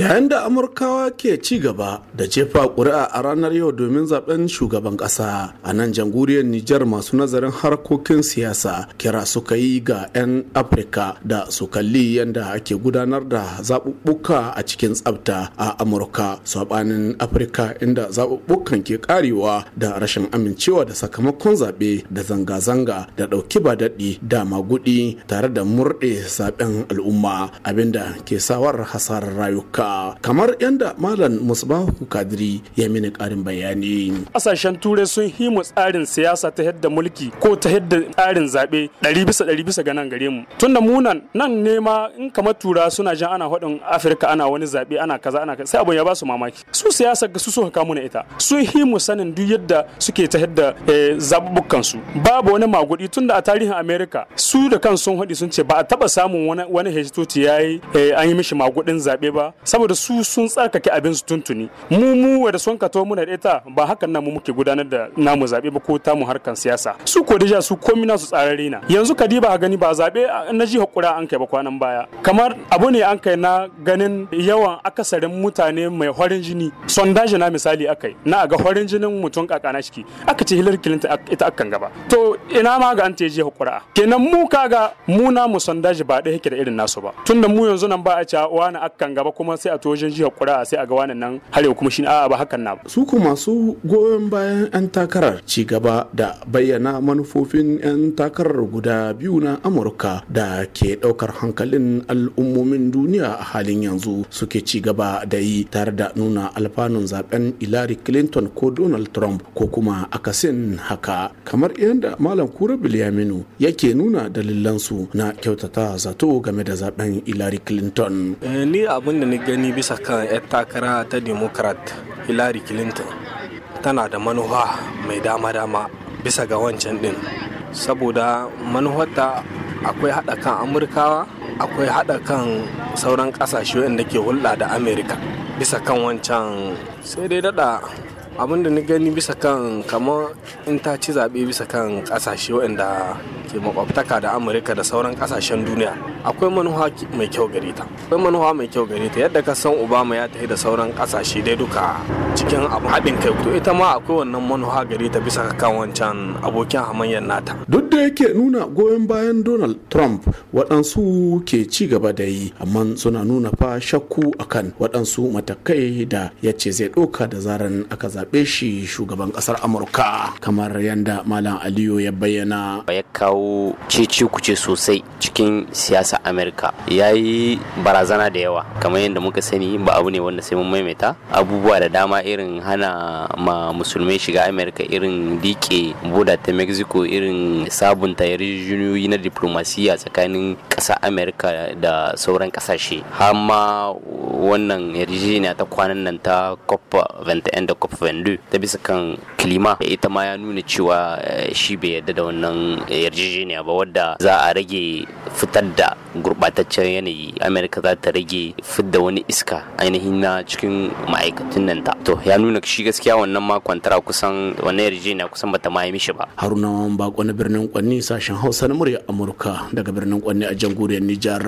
yayin da amurkawa ke ci gaba da jefa ƙuri'a a ranar yau domin zaɓen shugaban ƙasa a nan jamhuriyar nijar masu nazarin harkokin siyasa kira suka yi ga 'yan afirka da su kalli yadda ake gudanar da zaɓuɓɓuka a cikin tsabta a amurka. Saɓanin afirka inda zaɓuɓɓukan ke karewa da rashin amincewa da sakamakon zaɓe da zanga-zanga da ɗauki ba daɗi da magudi tare da murɗe zaɓen al'umma abin da ke sawar hasarar rayuka. Kamar yadda malam musbahu kadiri ya mini ƙarin bayani. Kasashen turai sun himu tsarin siyasa ta yadda mulki ko ta yadda tsarin zaɓe ɗari bisa ɗari bisa ga nan gare mu. Tunda mu nan ne ma in kamar tura suna jan ana faɗin afirka ana wani zaɓe ana kaza ana kaza sai abun ya ba su mamaki. Su siyasa ga su suka kamu na ita. Sun himu sanin duk yadda suke ta yadda zaɓuɓɓukan su. Babu wani magudi tunda a tarihin america su da kan sun haɗi sun ce ba a taɓa samun wani hejitoci ya yi an yi mishi magudin zaɓe ba. Saboda su sun tsarkake abin su tuntuni. Mu mu da sun kato muna da ita ba hakan nan mu muke gudanar da namu zaɓe ba ko tamu harkan siyasa. Su ko deja su komi nasu tsararre na. Yanzu kadiba a gani ba zaɓe na ji hakura an kai ba kwanan baya. Kamar abu ne an kai na ganin yawan akasarin mutane mai horin jini. Sondage na misali akai na ga horin jinin mutum kakana shiki aka ce Hillary Clinton ita akan gaba. To ina ma ga an ta ji hakura kenan mu kaga mu na mu sondage ba ɗaya yake da irin nasu ba. Tunda mu yanzu nan ba a ce wani akan gaba kuma sai a to wajen ji hakura sai a ga wani nan har yau kuma shi a'a ba hakan na su kuma masu goyon bayan 'yan takarar ci gaba da bayyana manufofin 'yan takarar guda biyu na amurka da ke ɗaukar hankalin al'ummomin duniya a halin yanzu suke ci gaba da yi tare da nuna alfanun zaɓen hillary clinton ko donald trump ko kuma akasin haka. Kamar yadda malam kura bilyaminu yake nuna dalilansu na kyautata zato game da zaɓen hillary clinton. Ni abin da ni gani bisa kan 'yan takara ta democrat hillary clinton. Tana da manufa mai dama-dama bisa ga wancan din. Saboda manufarta akwai haɗa kan amurkawa akwai haɗa kan sauran ƙasashe wanda ke hulɗa da amerika bisa kan wancan. Sai dai daɗa abin da ni gani bisa kan kamar in ta ci zaɓe bisa kan ƙasashe waɗanda ke makwabtaka da amurka da sauran ƙasashen duniya akwai manuwa mai kyau gare ta. Akwai manuwa mai kyau gare ta. Yadda ka san obama ya tafi da sauran ƙasashe dai duka cikin abu haɗin kai to ita ma akwai wannan manuwa gare ta bisa kan wancan abokin hamayyar nata. Duk da yake nuna goyon bayan donald trump waɗansu ke ci gaba da yi amma suna nuna fa shakku akan waɗansu matakai da ya ce zai ɗauka da zaran aka zaɓe shi shugaban ƙasar amurka kamar yadda malam aliyu ya bayyana. Ya kawo cece kuce sosai cikin siyasa amerika. Ya yi barazana da yawa. Kamar yadda muka sani ba abu ne wanda sai mun maimaita. Abubuwa da dama irin hana ma musulmai shiga amerika irin dike boda ta mexico irin sabunta yarjejeniyoyi na diplomasiya tsakanin ƙasar amerika da sauran ƙasashe. Har ma wannan yarjejeniya ta kwanan nan ta cop 21 da cop 22 ta bisa kan kilima ita ma ya nuna cewa shi bai yarda da wannan yarjejeniya ba wadda za a rage fitar da gurbataccen yanayi. Amerika za ta rage fidda wani iska ainihin na cikin ma'aikatan nan ta. To ya nuna shi gaskiya wannan ma kwantara kusan wannan yarjejeniya kusan bata ma yi mishi ba. Haruna bako na birnin kwanni sashen hausa na murya amurka daga birnin kwanni a jamhuriyar nijar.